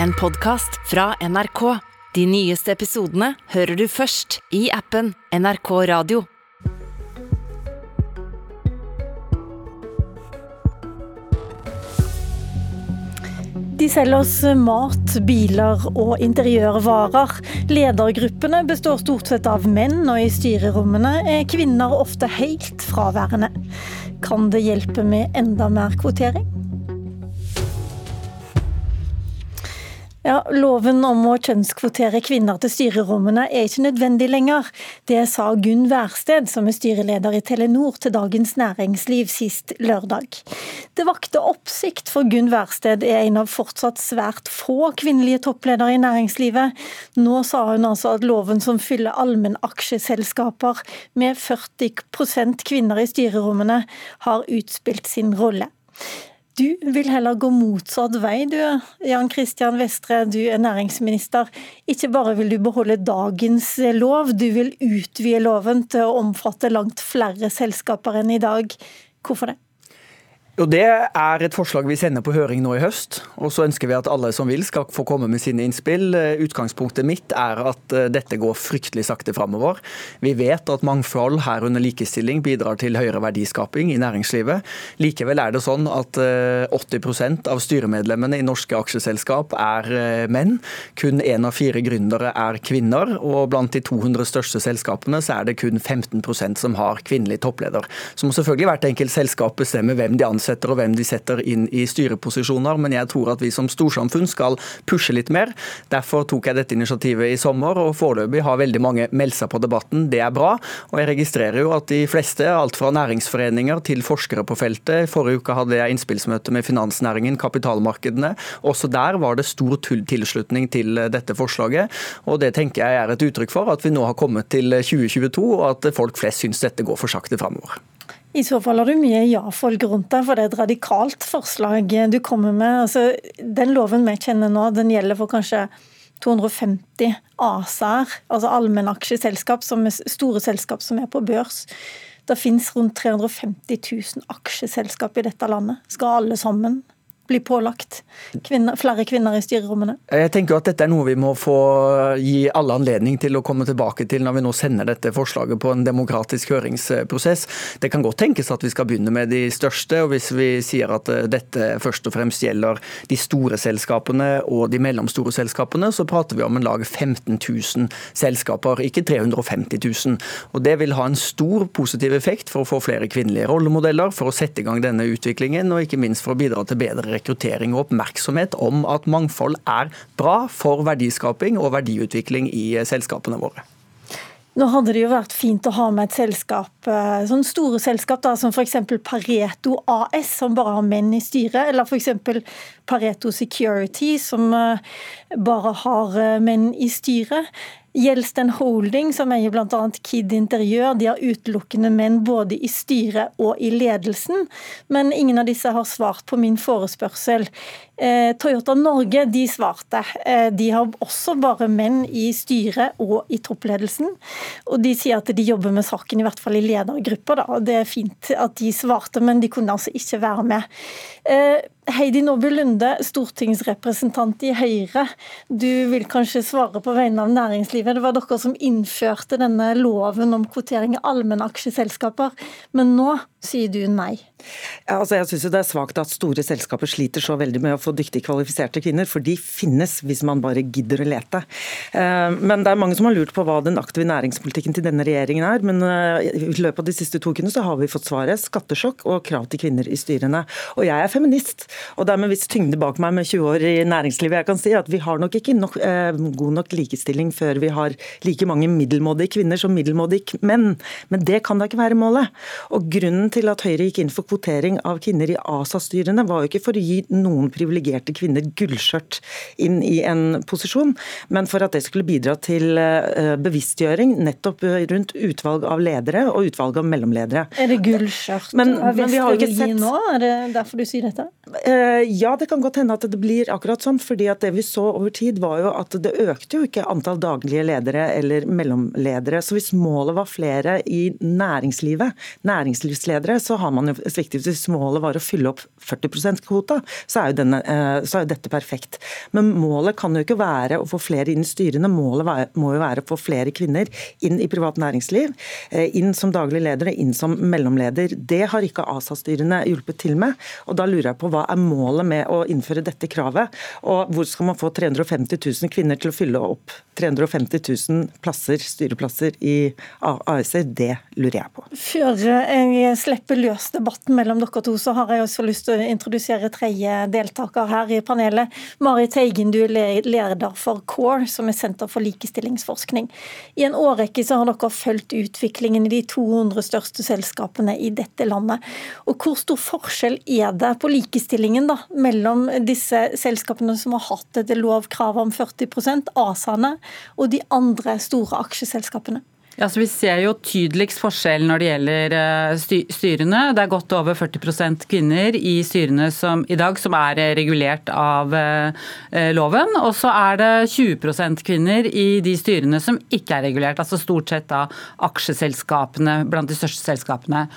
en podkast fra NRK. De nyeste episodene hører du først i appen NRK Radio. De selger oss mat, biler og interiørvarer. Ledergruppene består stort sett av menn, og i styrerommene er kvinner ofte helt fraværende. Kan det hjelpe med enda mer kvotering? Ja, Loven om å kjønnskvotere kvinner til styrerommene er ikke nødvendig lenger. Det sa Gunn Wærsted, som er styreleder i Telenor, til Dagens Næringsliv sist lørdag. Det vakte oppsikt, for Gunn Wærsted er en av fortsatt svært få kvinnelige toppledere i næringslivet. Nå sa hun altså at loven som fyller allmennaksjeselskaper med 40% kvinner i styrerommene, har utspilt sin rolle. Du vil heller gå motsatt vei, du Jan Christian Vestre, du er næringsminister. Ikke bare vil du beholde dagens lov, du vil utvide loven til å omfatte langt flere selskaper enn i dag. Hvorfor det? Jo, Det er et forslag vi sender på høring nå i høst. og Så ønsker vi at alle som vil skal få komme med sine innspill. Utgangspunktet mitt er at eh, dette går fryktelig sakte framover. Vi vet at mangfold, herunder likestilling, bidrar til høyere verdiskaping i næringslivet. Likevel er det sånn at 80 eh, av styremedlemmene i norske aksjeselskap er eh, menn. Kun én av fire gründere er kvinner. Og blant de 200 største selskapene så er det kun 15% som har kvinnelig toppleder. Så må selvfølgelig hvert enkelt selskap bestemme hvem de ansetter ansetter og hvem de setter inn i styreposisjoner, men jeg tror at vi som storsamfunn skal pushe litt mer. Derfor tok jeg dette initiativet i sommer, og foreløpig har veldig mange meldt seg på debatten. Det er bra. Og jeg registrerer jo at de fleste, alt fra næringsforeninger til forskere på feltet Forrige uke hadde jeg innspillsmøte med finansnæringen, kapitalmarkedene. Også der var det stor tilslutning til dette forslaget. Og det tenker jeg er et uttrykk for at vi nå har kommet til 2022, og at folk flest syns dette går for sakte framover. I så fall har du mye ja-folk rundt deg, for det er et radikalt forslag du kommer med. Altså, den loven vi kjenner nå, den gjelder for kanskje 250 ASA-er, altså allmennaksjeselskap, som store selskap som er på børs. Det finnes rundt 350 000 aksjeselskap i dette landet. Skal alle sammen bli pålagt kvinner, flere kvinner i styrerommene? Jeg tenker at Dette er noe vi må få gi alle anledning til å komme tilbake til når vi nå sender dette forslaget på en demokratisk høringsprosess. Det kan godt tenkes at vi skal begynne med de største. og Hvis vi sier at eh, dette først og fremst gjelder de store selskapene og de mellomstore selskapene, så prater vi om en lag 15 000 selskaper, ikke 350 000. Og Det vil ha en stor positiv effekt for å få flere kvinnelige rollemodeller, for å sette i gang denne utviklingen, og ikke minst for å bidra til bedre rekruttering og oppmerksomhet om at mangfold er bra for verdiskaping og verdiutvikling i selskapene våre. Nå hadde det jo vært fint å ha med et selskap, sånne sånn store selskap da, som f.eks. Pareto AS, som bare har menn i styret, eller f.eks. Pareto Security, som eh, bare har eh, menn i styret. Gjelsten Holding, som eier bl.a. Kid Interiør, de har utelukkende menn både i styret og i ledelsen. Men ingen av disse har svart på min forespørsel. Eh, Toyota Norge de svarte. Eh, de har også bare menn i styret og i toppledelsen. Og de sier at de jobber med saken, i hvert fall i ledergrupper. Da. Det er fint at de svarte, men de kunne altså ikke være med. Eh, Heidi Nordby Lunde, stortingsrepresentant i Høyre. Du vil kanskje svare på vegne av næringslivet. Det var dere som innførte denne loven om kvotering i allmennaksjeselskaper, men nå sier du nei. Ja, altså jeg synes Det er svakt at store selskaper sliter så veldig med å få dyktig kvalifiserte kvinner, for de finnes hvis man bare gidder å lete. Eh, men det er mange som har lurt på hva den aktive næringspolitikken til denne regjeringen er. Men eh, i løpet av de siste to ukene så har vi fått svaret skattesjokk og krav til kvinner i styrene. Og jeg er feminist, og det er med viss tyngde bak meg med 20 år i næringslivet jeg kan si at vi har nok ikke nok, eh, god nok likestilling før vi har like mange middelmådige kvinner som middelmådige menn. Men det kan da ikke være målet. Og grunnen til at Høyre gikk inn for kvotering av kvinner i ASA-styrene, var jo ikke for å gi noen privilegerte kvinner gullskjørt inn i en posisjon, men for at det skulle bidra til eh, bevisstgjøring nettopp rundt utvalg av ledere og utvalg av mellomledere. Er det gullskjørt men, men vi har ikke sett... nå? Er det derfor du sier dette? Eh, ja, det kan godt hende at det blir akkurat sånn. fordi at det vi så over tid var jo at det økte jo ikke antall daglige ledere eller mellomledere. Så hvis målet var flere i næringslivet, næringslivsledere, så har man jo sviktet. Hvis målet var å fylle opp 40 %-kvota, så, så, er jo dette perfekt. Men målet kan jo ikke være å få flere inn i styrene. Målet må jo være å få flere kvinner inn i privat næringsliv. Inn som daglig leder og inn som mellomleder. Det har ikke ASA-styrene hjulpet til med. Og da lurer jeg på hva er målet med å innføre dette kravet? Og hvor skal man få 350 000 kvinner til å fylle opp 350 000 plasser, styreplasser i AS-er? Det lurer jeg på. Før jeg slipper løs debatten mellom dere to, så har jeg også lyst til å introdusere tredje deltaker her i panelet. Marit Teigen, du er leder for CORE, som er Senter for likestillingsforskning. I en årrekke så har dere fulgt utviklingen i de 200 største selskapene i dette landet. Og Hvor stor forskjell er det på likestillingen da, mellom disse selskapene som har hatt dette lovkravet om 40 ASA-ene, og de andre store aksjeselskapene? Ja, så Vi ser jo tydeligst forskjell når det gjelder eh, styrene. Det er godt over 40% kvinner i styrene som, i dag som er eh, regulert av eh, loven. Og så er det 20% kvinner i de styrene som ikke er regulert. Altså stort sett da aksjeselskapene blant de største selskapene.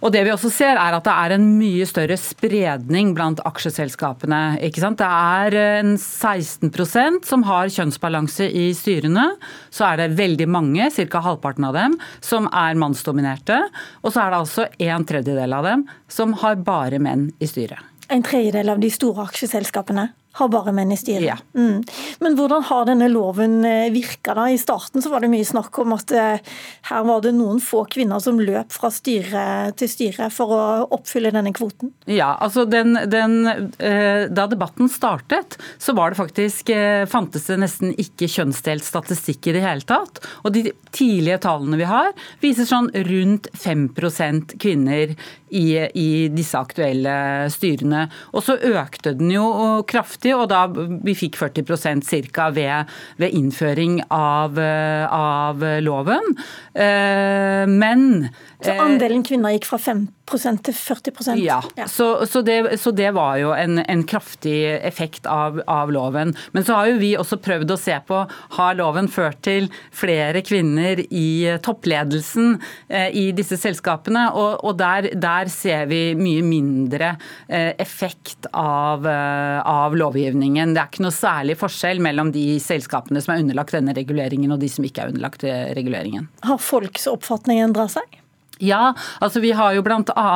Og det vi også ser er at det er en mye større spredning blant aksjeselskapene. Ikke sant? Det er en 16% som har kjønnsbalanse i styrene. Så er det veldig mange, ca. halvparten av dem, som er mannsdominerte. Og så er det altså en tredjedel av dem som har bare menn i styret. En tredjedel av de store aksjeselskapene? Har bare menn i styret. Ja. Mm. Men hvordan har denne loven eh, virka? I starten så var det mye snakk om at eh, her var det noen få kvinner som løp fra styre til styre for å oppfylle denne kvoten? Ja, altså den, den, eh, Da debatten startet, så var det faktisk fantes det nesten ikke kjønnsdelt statistikk i det hele tatt. Og de tidlige tallene vi har, viser sånn rundt 5% kvinner i, i disse aktuelle styrene. Og så økte den jo kraftig kraftig, og da vi fikk 40% ca. Ved, ved innføring av, eh, av loven. Eh, men Så andelen kvinner gikk fra 5% til 40 Ja, ja. Så, så, det, så, det, var jo en, en kraftig effekt av, av, loven. Men så har jo vi også prøvd å se på har loven ført til flere kvinner i toppledelsen eh, i disse selskapene. Og, og der, der, ser vi mye mindre eh, effekt av, eh, av, lovgivningen. Det er ikke noe særlig forskjell mellom de selskapene som er underlagt denne reguleringen og de som ikke er underlagt eh, reguleringen. Har folks oppfatning endra seg? Ja, altså vi har jo bl.a.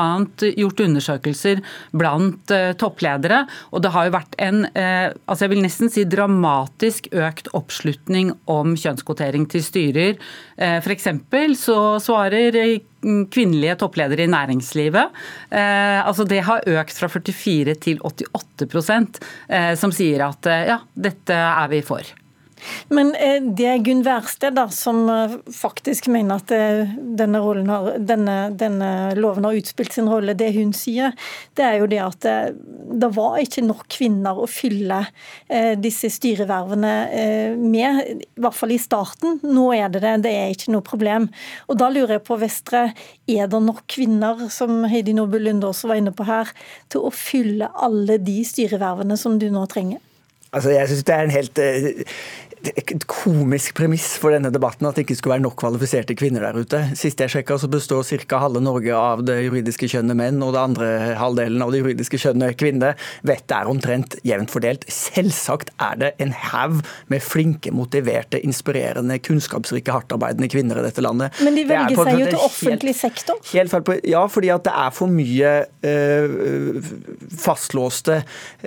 gjort undersøkelser blant uh, toppledere. Og det har jo vært en uh, altså jeg vil nesten si dramatisk økt oppslutning om kjønnskvotering til styrer. For F.eks. så svarer kvinnelige toppledere i næringslivet. Eh, altså det har økt fra 44 til 88 eh, som sier at ja, dette er vi for. Men eh, det er Gunn Wærsted som eh, faktisk mener at eh, denne, har, denne, denne, loven har utspilt sin rolle. Det hun sier, det er jo det at det, det var ikke nok kvinner å fylle disse styrevervene med, i hvert fall i starten. Nå er det det, det er ikke noe problem. Og da lurer jeg på, Vestre, er det nok kvinner, som Heidi Nobel Lunde også var inne på her, til å fylle alle de styrevervene som du nå trenger? Altså, jeg synes det er en helt et komisk premiss for denne debatten at det ikke skulle være nok kvalifiserte kvinner der ute. Sist jeg sjekka, så består ca. halve Norge av det juridiske kjønnet menn, og det andre halvdelen av det juridiske kjønnet kvinner. Vettet er omtrent jevnt fordelt. Selvsagt er det en haug med flinke, motiverte, inspirerende, kunnskapsrike, hardtarbeidende kvinner i dette landet. Men de velger seg jo til offentlig sektor? Helt feil på, ja, fordi at det er for mye øh, fastlåste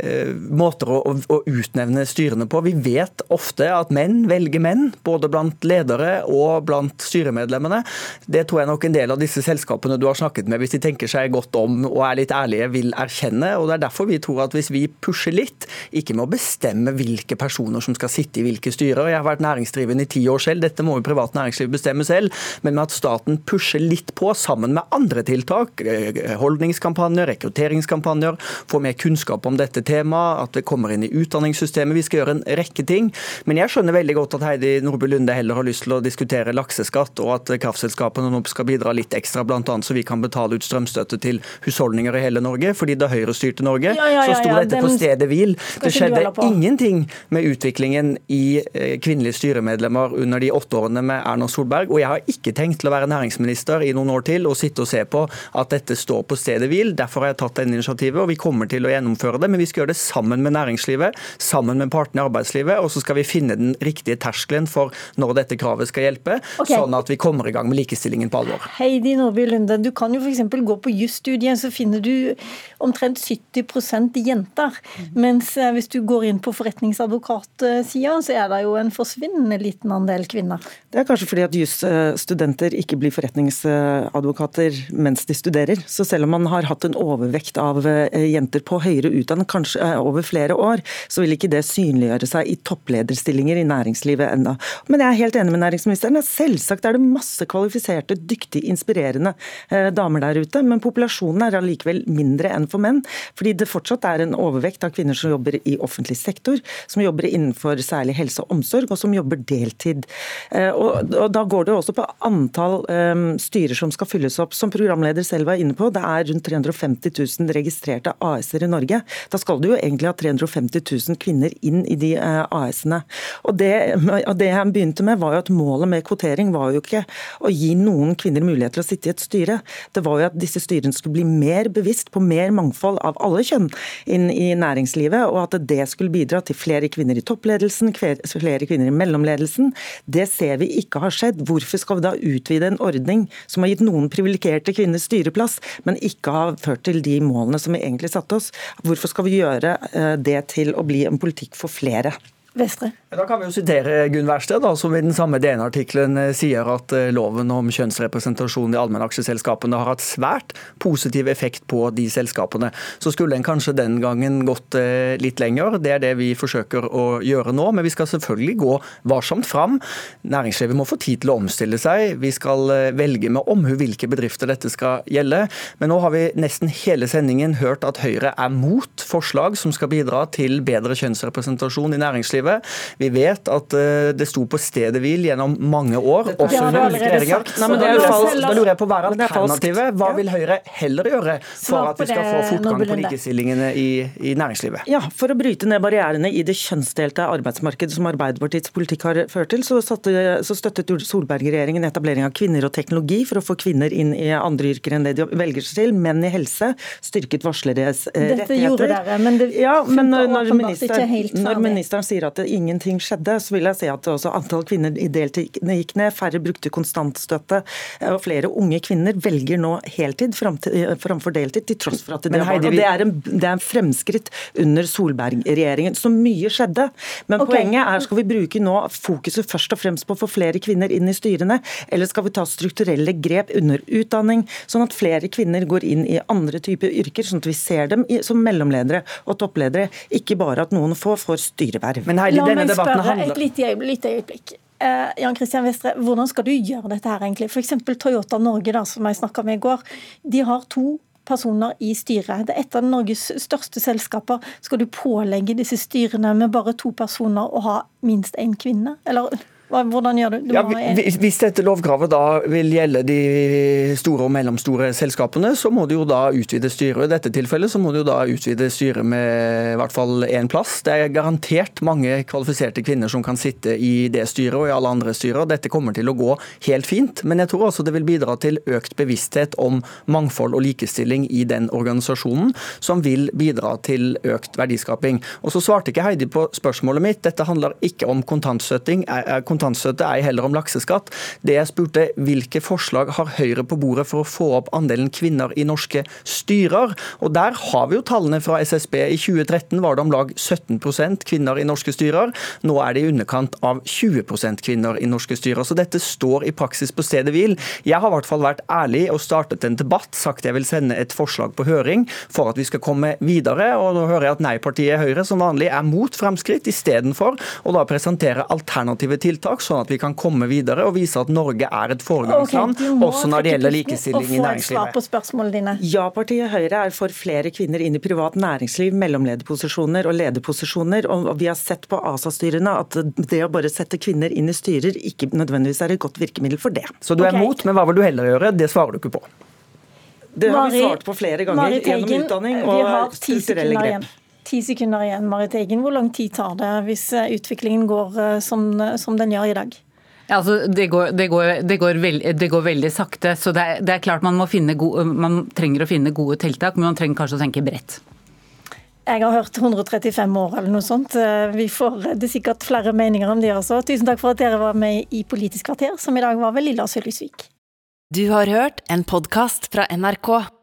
øh, måter å, å utnevne styrene på. Vi vet ofte at at menn velger menn, både blant ledere og blant styremedlemmene. Det tror jeg nok en del av disse selskapene du har snakket med, hvis de tenker seg godt om og er litt ærlige, vil erkjenne. og Det er derfor vi tror at hvis vi pusher litt, ikke med å bestemme hvilke personer som skal sitte i hvilke styrer Jeg har vært næringsdrivende i ti år selv, dette må jo privat næringsliv bestemme selv. Men med at staten pusher litt på sammen med andre tiltak, eh, holdningskampanjer, rekrutteringskampanjer, få mer kunnskap om dette temaet, at det kommer inn i utdanningssystemet. Vi skal gjøre en rekke ting. Men jeg skjønner veldig godt at Heidi Nordby Lunde heller har lyst til å diskutere lakseskatt, og at kraftselskapene nå skal bidra litt ekstra, bl.a. så vi kan betale ut strømstøtte til husholdninger i hele Norge. fordi da Høyre styrte Norge, ja, ja, ja, så sto dette på stedet hvil. Det skjedde ingenting med utviklingen i eh, kvinnelige styremedlemmer under de åtte årene med Erna Solberg. Og jeg har ikke tenkt til å være næringsminister i noen år til og sitte og se på at dette står på stedet hvil. Derfor har jeg tatt denne initiativet, og vi kommer til å gjennomføre det. Men vi skal gjøre det sammen med næringslivet, sammen med partene i arbeidslivet. Og så skal vi finne den riktige terskelen for når dette kravet skal hjelpe, okay. sånn at vi kommer i gang med likestillingen på alvor. Heidi Nordby Lunde, du kan jo f.eks. gå på jusstudiet, så finner du omtrent 70% jenter. Mens eh, hvis du går inn på forretningsadvokatsida, så er det jo en forsvinnende liten andel kvinner. Det er kanskje fordi at jusstudenter ikke blir forretningsadvokater mens de studerer. Så selv om man har hatt en overvekt av eh, jenter på høyere utdanning kanskje eh, over flere år, så vil ikke det synliggjøre seg i topplederstillinger i næringslivet ennå. Men jeg er helt enig med næringsministeren. Selvsagt er det masse kvalifiserte, dyktige, inspirerende eh, damer der ute, men populasjonen er allikevel mindre enn for menn. Fordi det fortsatt er en overvekt av kvinner som jobber i offentlig sektor, som jobber innenfor særlig helse og omsorg, og som jobber deltid. Og, Da går det også på antall styrer som skal fylles opp. Som programleder selv var inne på, det er rundt 350 000 registrerte AS-er i Norge. Da skal du jo egentlig ha 350 000 kvinner inn i de eh, AS-ene. Og det, og det jeg begynte med, var jo at målet med kvotering var jo ikke å gi noen kvinner mulighet til å sitte i et styre. Det var jo at disse styrene skulle bli mer bevisst på mer mangfold av alle kjønn inn i næringslivet, og at det skulle bidra til flere kvinner i toppledelsen, flere kvinner i mellomledelsen. Det ser vi ikke har skjedd. Hvorfor skal vi da utvide en ordning som har gitt noen privilegerte kvinner styreplass, men ikke har ført til de målene som vi egentlig satte oss. Hvorfor skal vi gjøre eh, det til å bli en politikk for flere? Vestre. Da kan vi jo sitere Gunn Wærsted, som i den samme DN-artikkelen eh, sier at eh, loven om kjønnsrepresentasjon i allmennaksjeselskapene har hatt svært positiv effekt på de selskapene. Så skulle en kanskje den gangen gått eh, litt lenger. Det er det vi forsøker å gjøre nå. Men vi skal selvfølgelig gå varsomt fram. Næringslivet må få tid til å omstille seg. Vi skal velge med omhu hvilke bedrifter dette skal gjelde. Men nå har vi nesten hele sendingen hørt at Høyre er mot forslag som skal bidra til bedre kjønnsrepresentasjon i næringslivet. Vi vet at eh, det sto på stedet hvil gjennom mange år, også under ulike regjeringer. Da lurer jeg på hva er alternativet? Hva vil Høyre heller gjøre for at vi skal få fortgang på likestillingene i, i næringslivet? Ja, For å bryte ned barrierene i det kjønnsdelte arbeidsmarkedet som Arbeiderpartiets politikk har ført til, så, satte, så støttet Solberg-regjeringen etablering av kvinner og teknologi for å få kvinner inn i andre yrker enn det de velger seg til. Menn i helse, styrket varsleres rettigheter. Dette gjorde dere, men det ja, men når, når, minister, når ministeren sier at det ingenting skjedde, så vil jeg si at også antall kvinner i deltid gikk ned. Færre brukte kontantstøtte. Og flere unge kvinner velger nå heltid eh, framfor deltid, til tross for at de har barn. Og det er, en, det er en fremskritt under Solberg-regjeringen. Så mye skjedde. Men okay. poenget er, skal vi bruke nå fokuset først og fremst på å få flere kvinner inn i styrene, eller skal vi ta strukturelle grep under utdanning, sånn at flere kvinner går inn i andre typer yrker, sånn at vi ser dem som mellomledere og toppledere, ikke bare at noen få får styreverv. Men Heidi, denne spørre et lite øyeblikk. Eh, Jan Christian Vestre, Hvordan skal du gjøre dette her egentlig? F.eks. Toyota Norge, da, som jeg snakka med i går. De har to personer i styret. Det er et av Norges største selskaper. Skal du pålegge disse styrene med bare to personer å ha minst én kvinne? Eller hvordan gjør du? du ja, hvis dette lovkravet da vil gjelde de store og mellomstore selskapene, så må du jo da utvide styret. I dette tilfellet så må du jo da utvide styret med i hvert fall én plass. Det er garantert mange kvalifiserte kvinner som kan sitte i det styret og i alle andre styrer. Dette kommer til å gå helt fint, men jeg tror også det vil bidra til økt bevissthet om mangfold og likestilling i den organisasjonen, som vil bidra til økt verdiskaping. Og så svarte ikke Heidi på spørsmålet mitt. Dette handler ikke om kontantstøtting kontantstøtte, ei heller om lakseskatt. Det jeg spurte, hvilke forslag har Høyre på bordet for å få opp andelen kvinner i norske styrer? Og Der har vi jo tallene fra SSB. I 2013 var det om lag 17% kvinner i norske styrer. Nå er det i underkant av 20% kvinner i norske styrer. Så dette står i praksis på stedet hvil. Jeg har i hvert fall vært ærlig og startet en debatt, sagt jeg vil sende et forslag på høring for at vi skal komme videre. Og nå hører jeg at nei-partiet Høyre som vanlig er mot fremskritt, istedenfor å da presentere alternative tiltak tiltak, sånn at vi kan komme videre og vise at Norge er et foregangsland, okay, også når det gjelder likestilling i svar næringslivet. på spørsmålene dine. Ja-partiet Høyre er for flere kvinner inn i privat næringsliv, mellomlederposisjoner og lederposisjoner. Og vi har sett på ASA-styrene at det å bare sette kvinner inn i styrer ikke nødvendigvis er et godt virkemiddel for det. Så du er okay. mot, men hva vil du heller gjøre? Det svarer du ikke på. Det har vi svart på flere ganger Marit gjennom utdanning og strukturelle grep. igjen. Ti sekunder igjen, Marit Eggen. Hvor lang tid tar det hvis eh, utviklingen går eh, som, som den gjør i dag? Ja, altså, det, går, det, går, det, går veld, det går veldig sakte. så det er, det er klart man, må finne gode, man trenger å finne gode tiltak, men man trenger kanskje å tenke bredt. Jeg har hørt 135 år eller noe sånt. Eh, Vi får det sikkert flere meninger om det også. Tusen takk for at dere var med i Politisk kvarter, som i dag var ved Lilla Sølvisvik. Du har hørt en podkast fra NRK.